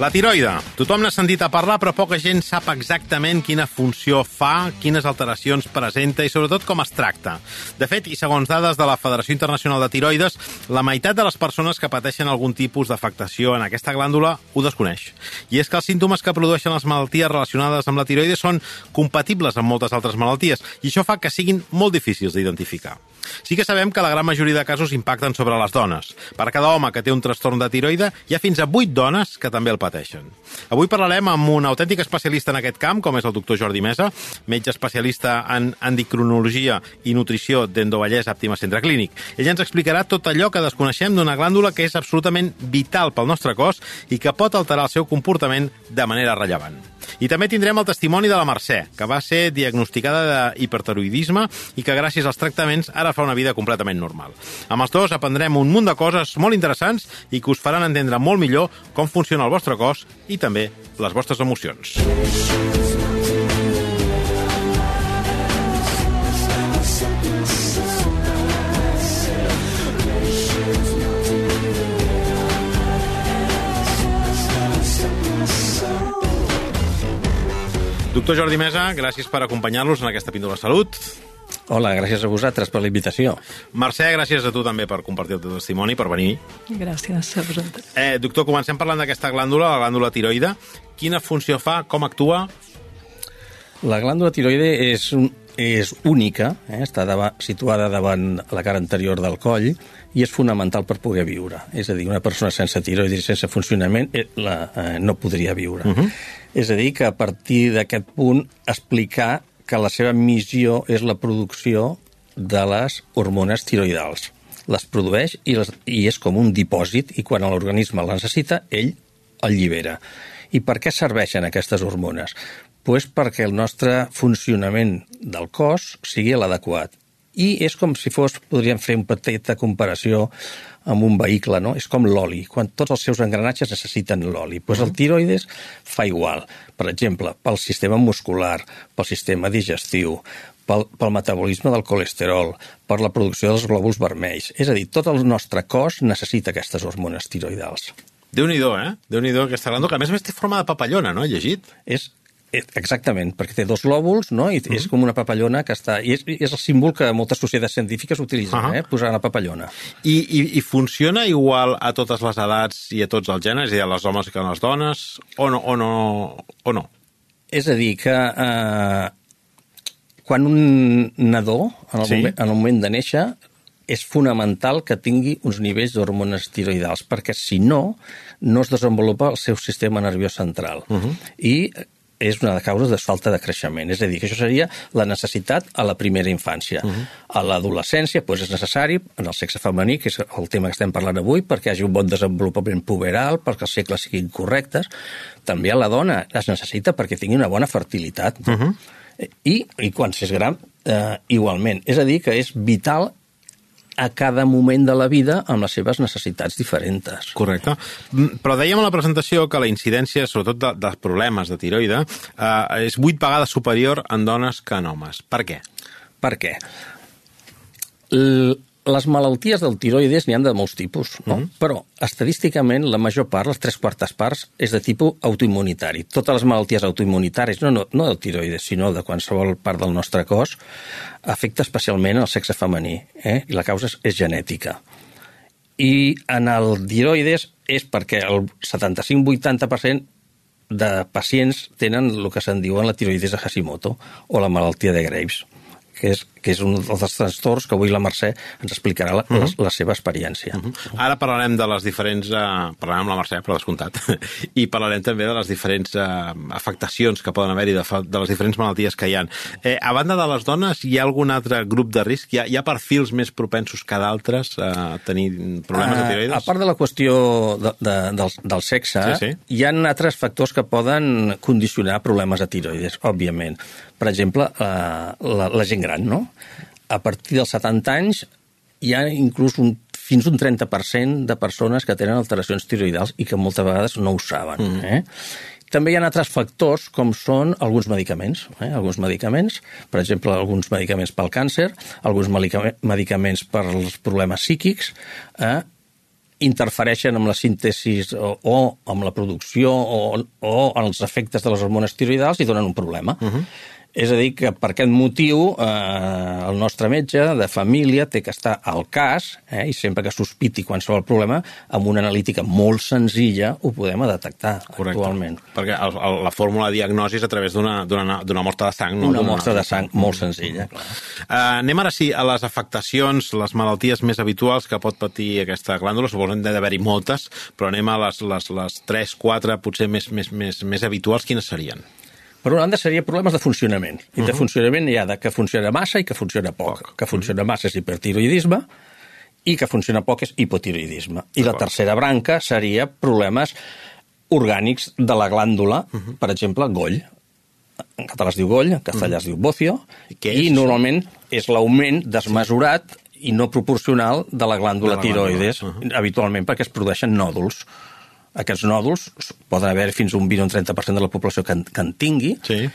La tiroide. Tothom n'ha sentit a parlar, però poca gent sap exactament quina funció fa, quines alteracions presenta i sobretot com es tracta. De fet, i segons dades de la Federació Internacional de Tiroides, la meitat de les persones que pateixen algun tipus d'afectació en aquesta glàndula ho desconeix. I és que els símptomes que produeixen les malalties relacionades amb la tiroide són compatibles amb moltes altres malalties i això fa que siguin molt difícils d'identificar. Sí que sabem que la gran majoria de casos impacten sobre les dones. Per cada home que té un trastorn de tiroide, hi ha fins a 8 dones que també el pateixen. Avui parlarem amb un autèntic especialista en aquest camp, com és el doctor Jordi Mesa, metge especialista en endocrinologia i nutrició d'Endovallès Àptima Centre Clínic. Ell ens explicarà tot allò que desconeixem d'una glàndula que és absolutament vital pel nostre cos i que pot alterar el seu comportament de manera rellevant. I també tindrem el testimoni de la Mercè, que va ser diagnosticada d'hipertiroidisme i que gràcies als tractaments ara fa una vida completament normal. Amb els dos aprendrem un munt de coses molt interessants i que us faran entendre molt millor com funciona el vostre cos i també les vostres emocions. Doctor Jordi Mesa, gràcies per acompanyar-los en aquesta píndola de salut. Hola, gràcies a vosaltres per la invitació. Mercè, gràcies a tu també per compartir el teu testimoni, per venir. Gràcies a vosaltres. Eh, doctor, comencem parlant d'aquesta glàndula, la glàndula tiroide. Quina funció fa, com actua? La glàndula tiroide és, un, és única, eh? està davant, situada davant la cara anterior del coll i és fonamental per poder viure. És a dir, una persona sense tiroide i sense funcionament eh, la, eh, no podria viure. Uh -huh. És a dir, que a partir d'aquest punt explicar que la seva missió és la producció de les hormones tiroidals. Les produeix i, les, i és com un dipòsit i quan l'organisme la necessita, ell el llibera. I per què serveixen aquestes hormones? Pues perquè el nostre funcionament del cos sigui l'adequat. I és com si fos, podríem fer una petita comparació amb un vehicle, no? És com l'oli. Quan tots els seus engranatges necessiten l'oli, doncs el tiroides fa igual. Per exemple, pel sistema muscular, pel sistema digestiu, pel, pel metabolisme del colesterol, per la producció dels glòbuls vermells. És a dir, tot el nostre cos necessita aquestes hormones tiroidals. Déu-n'hi-do, eh? Déu-n'hi-do aquesta glàndula, que a més a més té forma de papallona, no? He llegit? És Exactament, perquè té dos lòbuls, no? I mm -hmm. és com una papallona que està... I és, és el símbol que moltes societats científiques utilitzen, uh -huh. eh? Posar la papallona. I, i, I funciona igual a totes les edats i a tots els gèneres, és a les homes que a les dones, o no? O no, o no? És a dir, que eh, quan un nadó, en el, sí. moment, en el moment de néixer, és fonamental que tingui uns nivells d'hormones tiroidals, perquè si no, no es desenvolupa el seu sistema nerviós central. Uh -huh. I és una de causes de falta de creixement. És a dir, que això seria la necessitat a la primera infància. Uh -huh. A l'adolescència doncs, és necessari, en el sexe femení, que és el tema que estem parlant avui, perquè hi hagi un bon desenvolupament puberal, perquè els segles siguin correctes. També a la dona es necessita perquè tingui una bona fertilitat. Uh -huh. I, I quan s'és gran, eh, igualment. És a dir, que és vital a cada moment de la vida amb les seves necessitats diferents. Correcte. Mm, però dèiem a la presentació que la incidència, sobretot de, dels problemes de tiroide, eh, és vuit vegades superior en dones que en homes. Per què? Per què? L les malalties del tiroides n'hi han de molts tipus, no? Mm -hmm. però estadísticament la major part, les tres quartes parts, és de tipus autoimmunitari. Totes les malalties autoimmunitàries, no, no, no del tiroides, sinó de qualsevol part del nostre cos, afecta especialment el sexe femení, eh? i la causa és, és genètica. I en el tiroides és perquè el 75-80% de pacients tenen el que se'n diuen la tiroides de Hashimoto o la malaltia de Graves que és, que és un dels trastorns que avui la Mercè ens explicarà la, la, la seva experiència. Uh -huh. Ara parlarem de les diferents... Eh, parlarem amb la Mercè, per descomptat, i parlarem també de les diferents eh, afectacions que poden haver-hi, de, de les diferents malalties que hi ha. Eh, a banda de les dones, hi ha algun altre grup de risc? Hi ha, hi ha perfils més propensos que d'altres a tenir problemes de tiroides? Uh, a part de la qüestió de, de, del, del sexe, Sí, sí. hi ha altres factors que poden condicionar problemes de tiroides, òbviament. Per exemple, la, la, la gent gran, no? A partir dels 70 anys hi ha inclús un, fins un 30% de persones que tenen alteracions tiroidals i que moltes vegades no ho saben. Mm. Eh? També hi ha altres factors, com són alguns medicaments. Eh? Alguns medicaments, per exemple, alguns medicaments pel càncer, alguns medica- medicaments per als problemes psíquics, eh? interfereixen amb la síntesi o, o amb la producció o, o en els efectes de les hormones tiroidals i donen un problema. Uh -huh. És a dir, que per aquest motiu eh, el nostre metge de família té que estar al cas, eh, i sempre que sospiti qualsevol problema, amb una analítica molt senzilla ho podem detectar actualment. Perquè el, el, la fórmula de diagnosi és a través d'una mostra de sang. No? Una mostra de sang molt senzilla, clar. Uh, anem ara sí a les afectacions, les malalties més habituals que pot patir aquesta glàndula. Suposo que d'haver-hi moltes, però anem a les, les, les 3, 4, potser més, més, més, més habituals. Quines serien? Per una banda seria problemes de funcionament. I de funcionament hi ha de que funciona massa i que funciona poc. Poc. Que funciona massa és hipertiroidisme i que funciona poc és hipotiroidisme. I la tercera branca seria problemes orgànics de la glàndula, per exemple, goll. En català es diu goll, en castellà es diu bocio, I què i és? normalment és l'augment desmesurat i no proporcional de la glàndula De la glàndula, tiroides, uh-huh. habitualment perquè es produeixen nòduls. Aquests nòduls poden haver fins un 20 o un 30% de la població que en, que en tingui, Sí.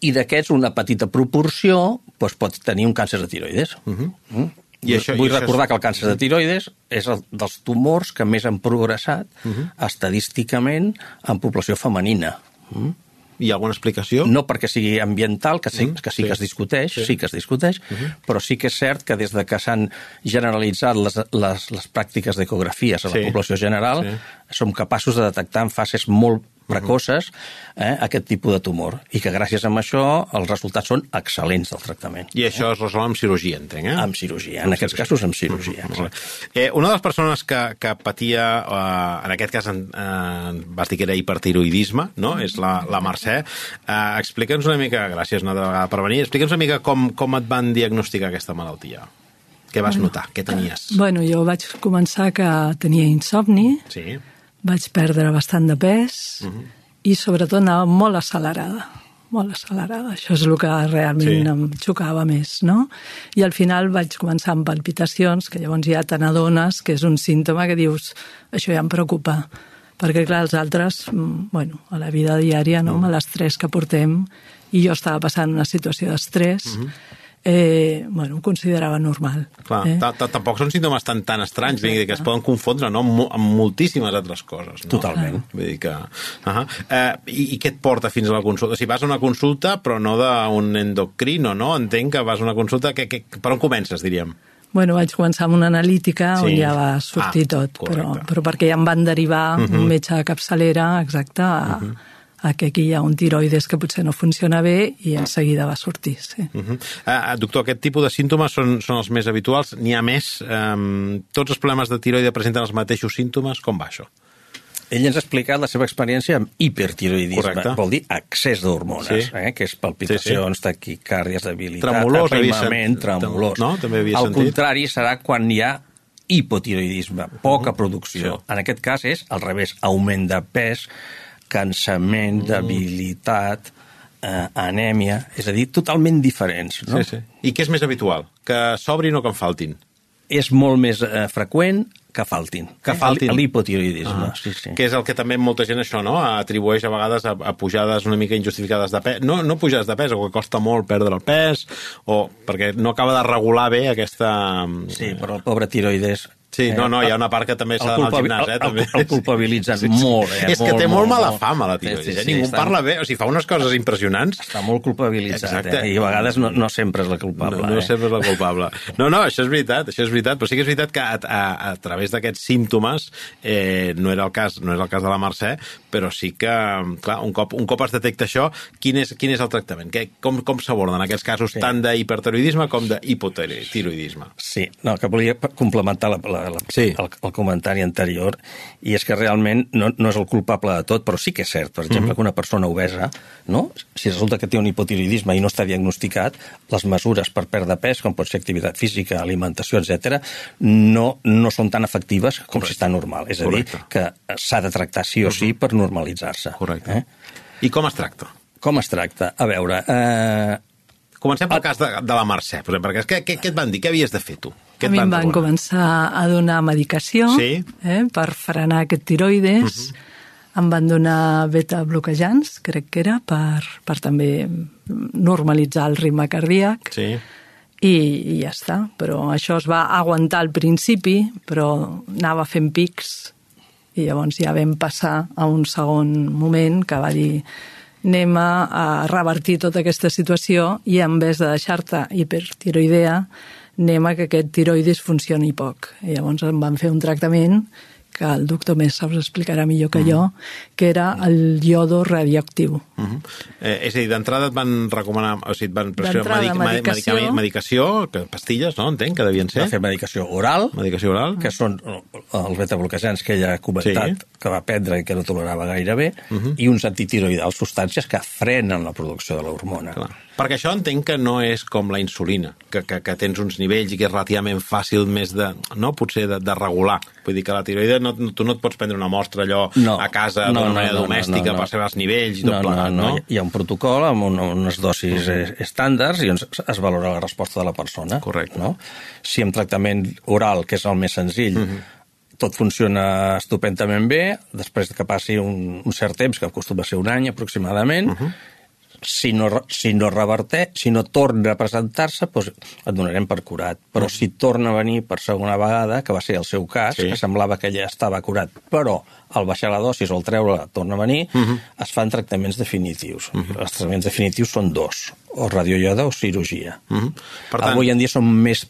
i d'aquests una petita proporció doncs, pot tenir un càncer de tiroides. Uh -huh. mm? Mhm. I això- Vull i això recordar és- que el càncer de tiroides és el dels tumors que més han progressat uh Mhm. -huh. estadísticament en població femenina. Mm? Hi ha alguna explicació? No perquè sigui ambiental, que sí, Mm, que, sí, sí. que es discuteix, Sí. sí. que es discuteix, però sí que és cert que des de que s'han generalitzat les, les, les pràctiques d'ecografies a la Sí. població general, Sí. som capaços de detectar en fases molt precoces eh, aquest tipus de tumor i que gràcies a això els resultats són excel·lents del tractament. I això es resol amb cirurgia, entenc, eh? Amb cirurgia, en aquests casos amb cirurgia. Molt bé. Eh, una de les persones que, que patia, eh, en aquest cas en, eh, vas dir que era hipertiroidisme, no? és la, la Mercè. Eh, explica'ns una mica, gràcies una altra vegada per venir, explica'ns una mica com, com et van diagnosticar aquesta malaltia. Què vas notar? Què tenies? Bueno, jo vaig començar que tenia insomni, Sí. Vaig perdre bastant de pes i sobretot anava molt accelerada molt accelerada. Això és el que realment Sí. em xocava més, no? I al final vaig començar amb palpitacions, que llavors ja te n'adones que és un símptoma que dius, això ja em preocupa. Perquè, clar, els altres, mm, bueno, a la vida diària, no?, amb l'estrès que portem, i jo estava passant una situació d'estrès, eh, bueno, ho considerava normal. Clar, eh? ta- ta- tampoc són símptomes tan, tan estranys, vull dir que es poden confondre no? amb, mo- amb moltíssimes altres coses. No? Totalment. Vull dir que... Uh -huh. eh, i, I què et porta fins a la consulta? Si vas a una consulta, però no d'un endocrino, no? Entenc que vas a una consulta... Que, que, per on comences, diríem? Bueno, vaig començar amb una analítica Sí. on ja va sortir Ah, tot, però, però perquè ja em van derivar uh -huh. un metge de capçalera, exacte, a, uh -huh. A que aquí hi ha un tiroides que potser no funciona bé i en seguida va sortir, sí. Uh -huh. uh, doctor, aquest tipus de símptomes són, són els més habituals. N'hi ha més? Um, tots els problemes de tiroide presenten els mateixos símptomes? Com va això? Ell ens ha explicat la seva experiència amb hipertiroidisme. Correcte. Vol dir excés d'hormones, Sí. eh? que és palpitacions, taquicàrdies, debilitat, Tremolors, havia aprimament, sent- tremolors. no? També havia Al sentit. contrari, serà quan hi ha hipotiroidisme, poca producció. Sí. En aquest cas és al revés, augment de pes, cansament, Mm. debilitat, eh, anèmia, és a dir, totalment diferents. No? Sí, sí. I què és més habitual? Que s'obrin o que en faltin? És molt més eh, freqüent que faltin. Que Eh? faltin. L'hipotiroidisme, ah. sí, sí. Que és el que també molta gent això, no? Atribueix a vegades a, a pujades una mica injustificades de pes. No, no pujades de pes, o que costa molt perdre el pes, o perquè no acaba de regular bé aquesta... Sí, però el pobre tiroides Sí, no, no, hi ha una part que també s'ha d'anar al gimnàs, eh? el, També. el, el culpabilitzen sí, sí. molt, eh? És que molt, té molt, molt mala molt. fama, la tiroides. Sí, sí, eh? sí, Ningú està- parla bé, o sigui, fa unes coses impressionants. Està molt culpabilitzat, Exacte. eh? I a vegades no, no sempre és la culpable. No, no eh? sempre és la culpable. No, no, això és veritat, això és veritat, però sí que és veritat que a, a, a través d'aquests símptomes, eh, no era el cas, no és el cas de la Mercè, però sí que, clar, un cop, un cop es detecta això, quin és, quin és el tractament? Què, com com s'aborden aquests casos sí. tant d'hipertiroidisme com d'hipotiroidisme? Sí, no, que volia complementar la, la, la, Sí. el, el comentari anterior, i és que realment no, no és el culpable de tot, però sí que és cert, per exemple, que una persona obesa, no? si resulta que té un hipotiroidisme i no està diagnosticat, les mesures per perdre pes, com pot ser activitat física, alimentació, etc, no, no són tan efectives com Correcte. si està normal. És a dir, Correcte. que s'ha de tractar sí o sí per normalitzar-se. Correcte. Eh? I com es tracta? Com es tracta? A veure, eh, Comencem pel cas de, de la Mercè, per exemple, perquè que, què, què et van dir? Què havies de fer tu? Què A mi em van començar a donar medicació Sí. eh, per frenar aquest tiroides. Uh -huh. Em van donar beta-bloquejants, crec que era, per, per també normalitzar el ritme cardíac. Sí. I, i ja està. Però això es va aguantar al principi, però anava fent pics i llavors ja vam passar a un segon moment que va dir anem a revertir tota aquesta situació i en vez de deixar-te hipertiroidea anem a que aquest tiroidis funcioni poc. I llavors em van fer un tractament que el doctor Mesa us explicarà millor que jo, que era el iodo radioactiu. Uh -huh. eh, és a dir, d'entrada et van recomanar, o sigui, et van prescriure medic medicació. medicació. medicació, que pastilles, no? Entenc que devien ser. va fer medicació oral, Medicació oral. que són els betabloquejants que ella ha comentat, Sí. que va prendre i que no tolerava gaire bé, uh -huh. i uns antitiroidals, substàncies que frenen la producció de l'hormona. Perquè això entenc que no és com la insulina, que, que, que tens uns nivells i que és relativament fàcil més de, no, potser de, de regular. Vull dir que la tiroide, no, tu no et pots prendre una mostra allò No. a casa No, no, manera no, domèstica no, no. per els nivells i tot No, plegat, no, no? no, hi ha un protocol amb una, unes dosis eh, estàndards i on es valora la resposta de la persona. Correcte. No? Si amb tractament oral, que és el més senzill, tot funciona estupendament bé, després que passi un, un cert temps, que acostuma a ser un any aproximadament, si no, si no reverte, si no torna a presentar-se, doncs et donarem per curat. Però si torna a venir per segona vegada, que va ser el seu cas, Sí. que semblava que ja estava curat, però al baixar la dosis o al treure torna a venir, es fan tractaments definitius. Els tractaments definitius són dos, o radioioda o cirurgia. Mhm. Per tant- Avui en dia són més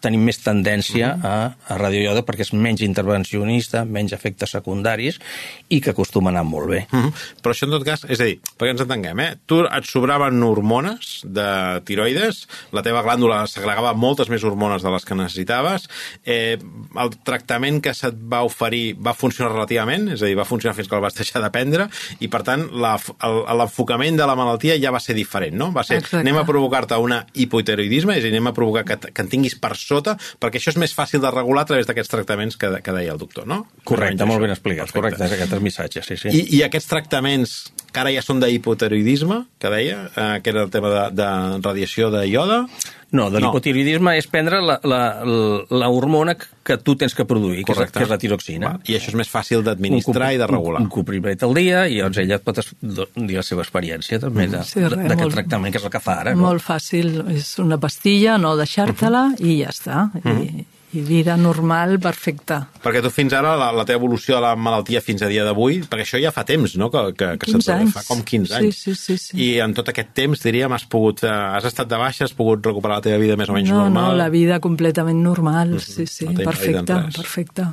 tenim més tendència a, a radioioda perquè és menys intervencionista, menys efectes secundaris i que acostuma a anar molt bé. Uh -huh. Però això en tot cas, és a dir, perquè ens entenguem, eh? Tu et sobraven hormones de tiroides, la teva glàndula segregava moltes més hormones de les que necessitaves, eh, el tractament que se't va oferir va funcionar relativament, és a dir, va funcionar fins que el vas deixar de prendre, i per tant l'enfocament de la malaltia ja va ser diferent, no? Va ser, Exacte. anem a provocar-te una hipotiroidisme, és a dir, anem a provocar que, que en tinguis per sota, perquè això és més fàcil de regular a través d'aquests tractaments que, que deia el doctor, no? Correcte, molt ben explicat. Perfecte. Correcte, és aquest el missatge, sí, sí. I, I aquests tractaments que ara ja són d'hipotiroidisme, que deia, eh, que era el tema de, de radiació de ioda... No, de No. l'hipotiroidisme és prendre la, la, la, la hormona que- tu tens que produir, que és, que és la tiroxina. Va, I això és més fàcil d'administrar i de regular. Un, un comprimit al dia i llavors ella et pot dir la seva experiència també de- Sí, de- d'aquest molt- tractament, que és el que fa ara. No? Molt fàcil, és una pastilla, no deixar-te-la i ja està. I, I vida normal, perfecta. Perquè tu fins ara, la, la teva evolució de la malaltia fins a dia d'avui, perquè això ja fa temps, no?, que, que, que 15 se't- anys. fa com 15 Sí, anys. sí, sí, sí. I en tot aquest temps, diríem, has pogut... Eh, has estat de baixa, has pogut recuperar la teva vida més o menys no, normal? no, la vida completament normal, sí, sí, No invalidant perfecte, res. perfecte.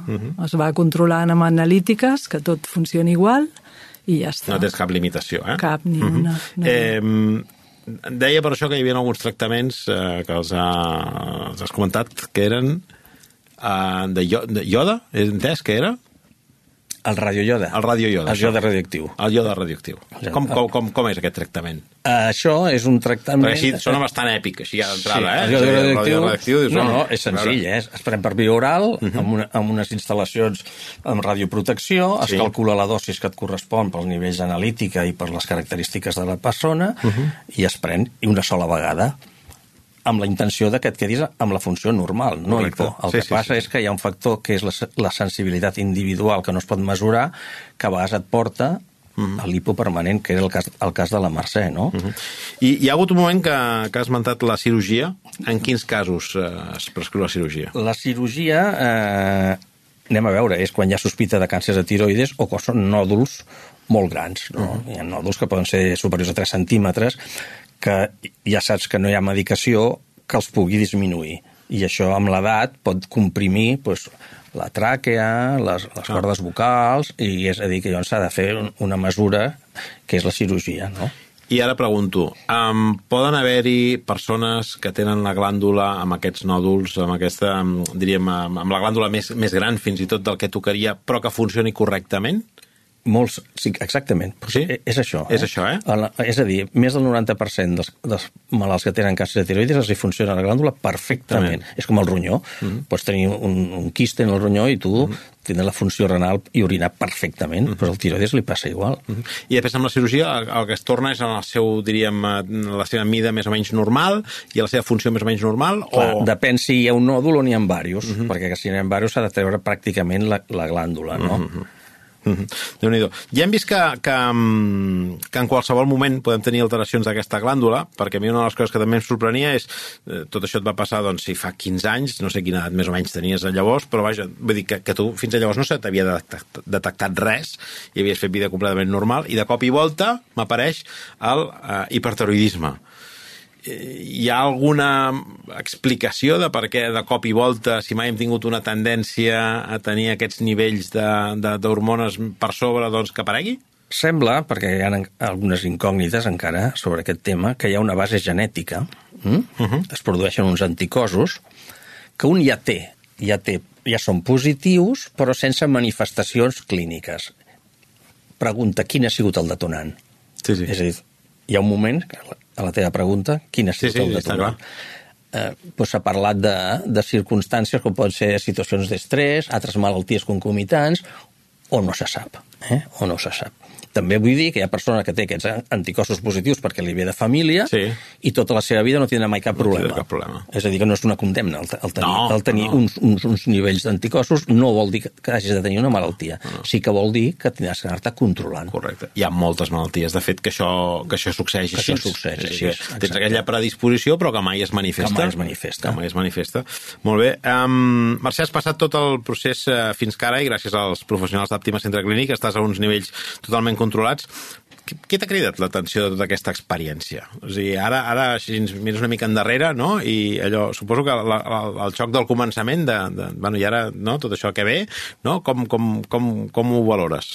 Es va controlant amb analítiques, que tot funciona igual, i ja està. No tens cap limitació, eh? Cap ni una. No. Eh, deia per això que hi havia alguns tractaments eh, que els, ha, els has comentat que eren eh, de, ioda, he entès que era? El radioioda. El radioioda. El ioda radioactiu. El ioda radioactiu. Com, com, com, com és aquest tractament? Uh, això és un tractament... Perquè així sona bastant èpic, així ja d'entrada, sí, eh? el ioda a el radioactiu, radioactiu, dius, no, no, és senzill, a eh? es pren per via oral, uh -huh. amb, una, amb unes instal·lacions amb radioprotecció, es Sí. calcula la dosis que et correspon pels nivells analítica i per les característiques de la persona, uh -huh. i es pren una sola vegada amb la intenció de que et quedis amb la funció normal, no Correcte. hipo. El Sí, que sí, passa sí. és que hi ha un factor que és la, la sensibilitat individual que no es pot mesurar, que a vegades et porta -huh. el lipo permanent, que era el cas, el cas de la Mercè, no? Uh -huh. I hi ha hagut un moment que, que has esmentat la cirurgia. En quins casos eh, es prescriu la cirurgia? La cirurgia, eh, anem a veure, és quan hi ha sospita de càncer de tiroides o quan són nòduls molt grans. No? Uh -huh. Hi ha nòduls que poden ser superiors a 3 centímetres, que ja saps que no hi ha medicació que els pugui disminuir. I això amb l'edat pot comprimir doncs, la tràquea, les, les cordes vocals, i és a dir, que llavors s'ha de fer una mesura que és la cirurgia, no? I ara pregunto, um, poden haver-hi persones que tenen la glàndula amb aquests nòduls, amb aquesta, diríem, amb, amb la glàndula més, més gran fins i tot del que tocaria, però que funcioni correctament? Molts, sí, exactament. Sí? És això. És això, eh? És a dir, més del 90% dels, dels malalts que tenen càncer de tiroides els hi funciona la glàndula perfectament. També. És com el ronyó. Mm -hmm. Pots tenir un, un quiste en el ronyó i tu mm -hmm. tindre la funció renal i orinar perfectament, mm -hmm. però al tiroides li passa igual. Mm -hmm. I després amb la cirurgia el, el que es torna és en el seu, diríem, la seva mida més o menys normal i la seva funció més o menys normal? Clar, o... depèn si hi ha un nòdul o n'hi ha diversos, mm -hmm. perquè si n'hi ha diversos s'ha de treure pràcticament la, la glàndula, no? Mm -hmm. Mm -hmm. déu nhi Ja hem vist que, que, mm, que en qualsevol moment podem tenir alteracions d'aquesta glàndula, perquè a mi una de les coses que també em sorprenia és eh, tot això et va passar, doncs, si fa 15 anys, no sé quina edat més o menys tenies llavors, però vaja, vull dir que, que tu fins a llavors no se t'havia detectat, detectat res i havies fet vida completament normal, i de cop i volta m'apareix el eh, hiperteroidisme hi ha alguna explicació de per què de cop i volta, si mai hem tingut una tendència a tenir aquests nivells d'hormones per sobre, doncs que aparegui? Sembla, perquè hi ha algunes incògnites encara sobre aquest tema, que hi ha una base genètica, hm? uh -huh. es produeixen uns anticossos, que un ja té, ja té, ja són positius, però sense manifestacions clíniques. Pregunta, quin ha sigut el detonant? Sí, sí. És a dir, hi ha un moment, a la teva pregunta, quin ha sigut sí, sí, el detonant? Eh, doncs s'ha parlat de, de circumstàncies com poden ser situacions d'estrès, altres malalties concomitants, o no se sap, eh? o no se sap. També vull dir que hi ha persona que té aquests anticossos positius perquè li ve de família sí. i tota la seva vida no tindrà mai cap problema. No cap problema. És a dir, que no és una condemna el, el tenir, no, el tenir no. uns, uns, uns nivells d'anticossos no vol dir que hagis de tenir una malaltia. No. Sí que vol dir que tindràs que anar-te controlant. Correcte. Hi ha moltes malalties, de fet, que això, que això succeeix que així. Això succeeix així. Que tens aquella predisposició, però que mai es manifesta. Que mai es manifesta. Que mai es manifesta. Molt bé. Um, Mercè, has passat tot el procés uh, fins que ara i gràcies als professionals d'Àptima Centre Clínic estàs a uns nivells totalment controlats. Què t'ha cridat l'atenció de tota aquesta experiència? O sigui, ara, ara si ens mires una mica endarrere, no?, i allò, suposo que la, la, el xoc del començament, de, de, bueno, i ara, no?, tot això que ve, no?, com, com, com, com ho valores?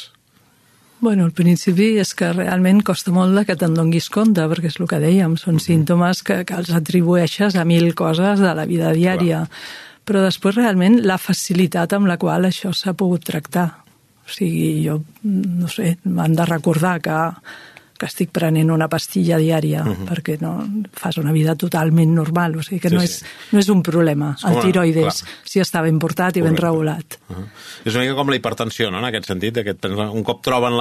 Bueno, al principi és que realment costa molt de que te'n donguis compte, perquè és el que dèiem, són símptomes que, que els atribueixes a mil coses de la vida diària. Clar. Però després realment la facilitat amb la qual això s'ha pogut tractar. O sigui, jo, no sé, m'han de recordar que que estic prenent una pastilla diària, uh -huh. perquè no, fas una vida totalment normal, o sigui que sí, no, és, sí. no és un problema. El tiroides, clar. si està ben portat i Correcte. ben regulat. Uh -huh. És una mica com la hipertensió, no?, en aquest sentit, aquest, un cop troben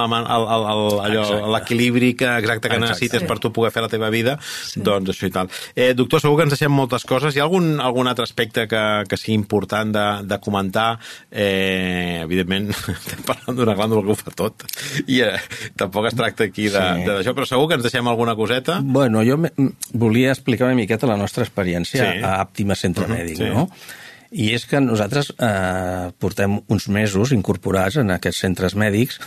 l'equilibri que, exacte que exacte. necessites sí. per tu poder fer la teva vida, sí. doncs això i tal. Eh, doctor, segur que ens deixem moltes coses. Hi ha algun, algun altre aspecte que, que sigui important de, de comentar? Eh, evidentment, estem parlant d'una glàndula que ho fa tot, i eh, tampoc es tracta aquí de, sí. de d'això, però segur que ens deixem alguna coseta. Bueno, jo volia explicar una miqueta la nostra experiència sí. a Àptima Centre uh -huh, Mèdic, sí. no? I és que nosaltres eh, portem uns mesos incorporats en aquests centres mèdics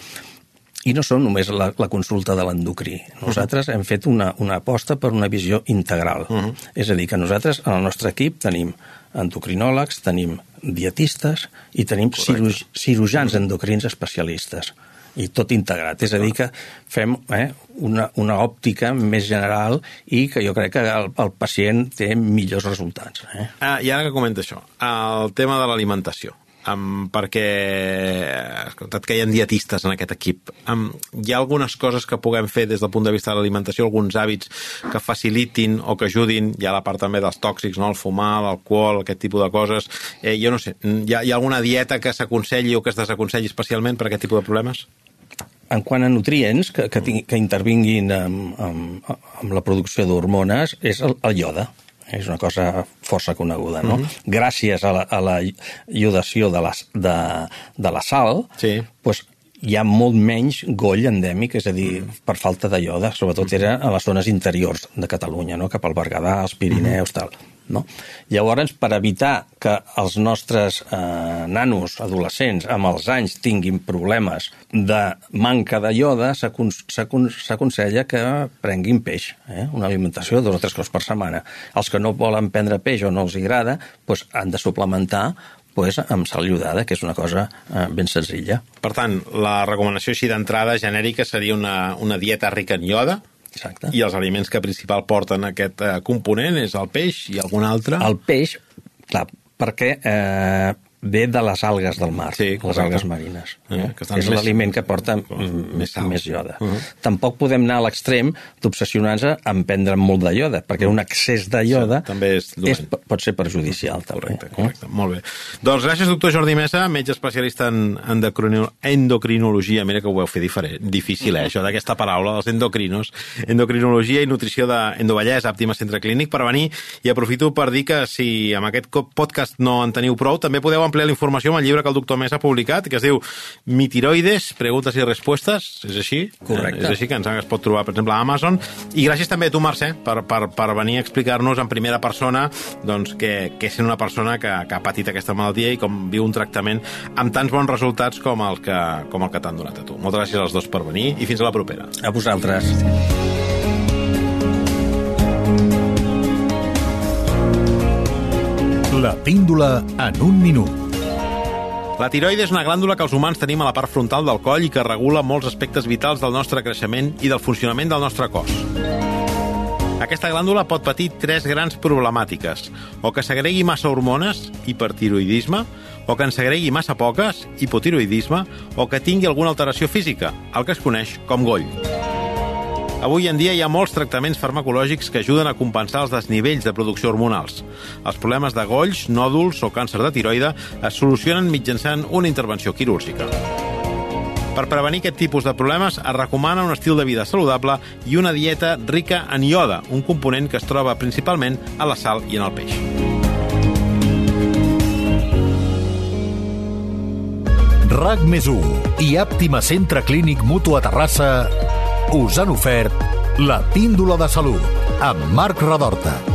i no són només la, la consulta de l'endocrí. Nosaltres uh -huh. hem fet una, una aposta per una visió integral. Uh -huh. És a dir, que nosaltres, en el nostre equip, tenim endocrinòlegs, tenim dietistes i tenim ciruj cirurgians endocrins especialistes i tot integrat. És a dir, que fem eh, una, una òptica més general i que jo crec que el, el pacient té millors resultats. Eh? Ah, I ara que comenta això, el tema de l'alimentació um, perquè has contat que hi ha dietistes en aquest equip. Um, hi ha algunes coses que puguem fer des del punt de vista de l'alimentació, alguns hàbits que facilitin o que ajudin, hi ha la part també dels tòxics, no? el fumar, l'alcohol, aquest tipus de coses. Eh, jo no sé, hi ha, hi ha alguna dieta que s'aconselli o que es desaconselli especialment per aquest tipus de problemes? En quant a nutrients que, que, ting, que intervinguin amb, amb, amb la producció d'hormones és el, el iode. És una cosa força coneguda, no? Mm -hmm. Gràcies a la, a la iodació de la, de, de la sal, sí. pues, hi ha molt menys goll endèmic, és a dir, mm. per falta de ioda, sobretot era a les zones interiors de Catalunya, no? cap al Berguedà, als Pirineus, mm. tal. No? Llavors, per evitar que els nostres eh, nanos, adolescents, amb els anys tinguin problemes de manca de ioda, s'aconsella que prenguin peix, eh? una alimentació de dos o tres cops per setmana. Els que no volen prendre peix o no els agrada, doncs han de suplementar pues, amb sal iodada, que és una cosa eh, ben senzilla. Per tant, la recomanació així d'entrada genèrica seria una, una dieta rica en ioda, Exacte. I els aliments que principal porten aquest eh, component és el peix i algun altre? El peix, clar, perquè eh, ve de les algues del mar, sí, les algues marines. Eh? Eh, que és més... l'aliment que porta més, sal. més ioda. Uh -huh. Tampoc podem anar a l'extrem d'obsessionar-nos en prendre molt de ioda, perquè un excés de ioda sí, també és, és, pot ser perjudicial. Correcte, també. correcte. Eh? Molt bé. Doncs gràcies, doctor Jordi Mesa, metge especialista en endocrinologia. Mira que ho veu fer diferent, difícil, eh, això d'aquesta paraula, dels endocrinos. Endocrinologia i nutrició d'Endovallès, Àptima Centre Clínic, per venir. I aprofito per dir que si amb aquest podcast no en teniu prou, també podeu ampliar la informació amb el llibre que el doctor Més ha publicat, que es diu Mitiroides, preguntes i respostes, és així? Correcte. Eh, és així que ens es pot trobar, per exemple, a Amazon. I gràcies també a tu, Mercè, per, per, per venir a explicar-nos en primera persona doncs, que, que és una persona que, que ha patit aquesta malaltia i com viu un tractament amb tants bons resultats com el que, com el que t'han donat a tu. Moltes gràcies als dos per venir i fins a la propera. A vosaltres. La píndola en un minut. La tiroide és una glàndula que els humans tenim a la part frontal del coll i que regula molts aspectes vitals del nostre creixement i del funcionament del nostre cos. Aquesta glàndula pot patir tres grans problemàtiques, o que segregui massa hormones, hipertiroidisme, o que en segregui massa poques, hipotiroidisme, o que tingui alguna alteració física, el que es coneix com goll. Avui en dia hi ha molts tractaments farmacològics que ajuden a compensar els desnivells de producció hormonals. Els problemes de golls, nòduls o càncer de tiroide es solucionen mitjançant una intervenció quirúrgica. Per prevenir aquest tipus de problemes es recomana un estil de vida saludable i una dieta rica en ioda, un component que es troba principalment a la sal i en el peix. RAC més i Àptima Centre Clínic Mutu a Terrassa us han ofert la píndola de salut amb Marc Radorta.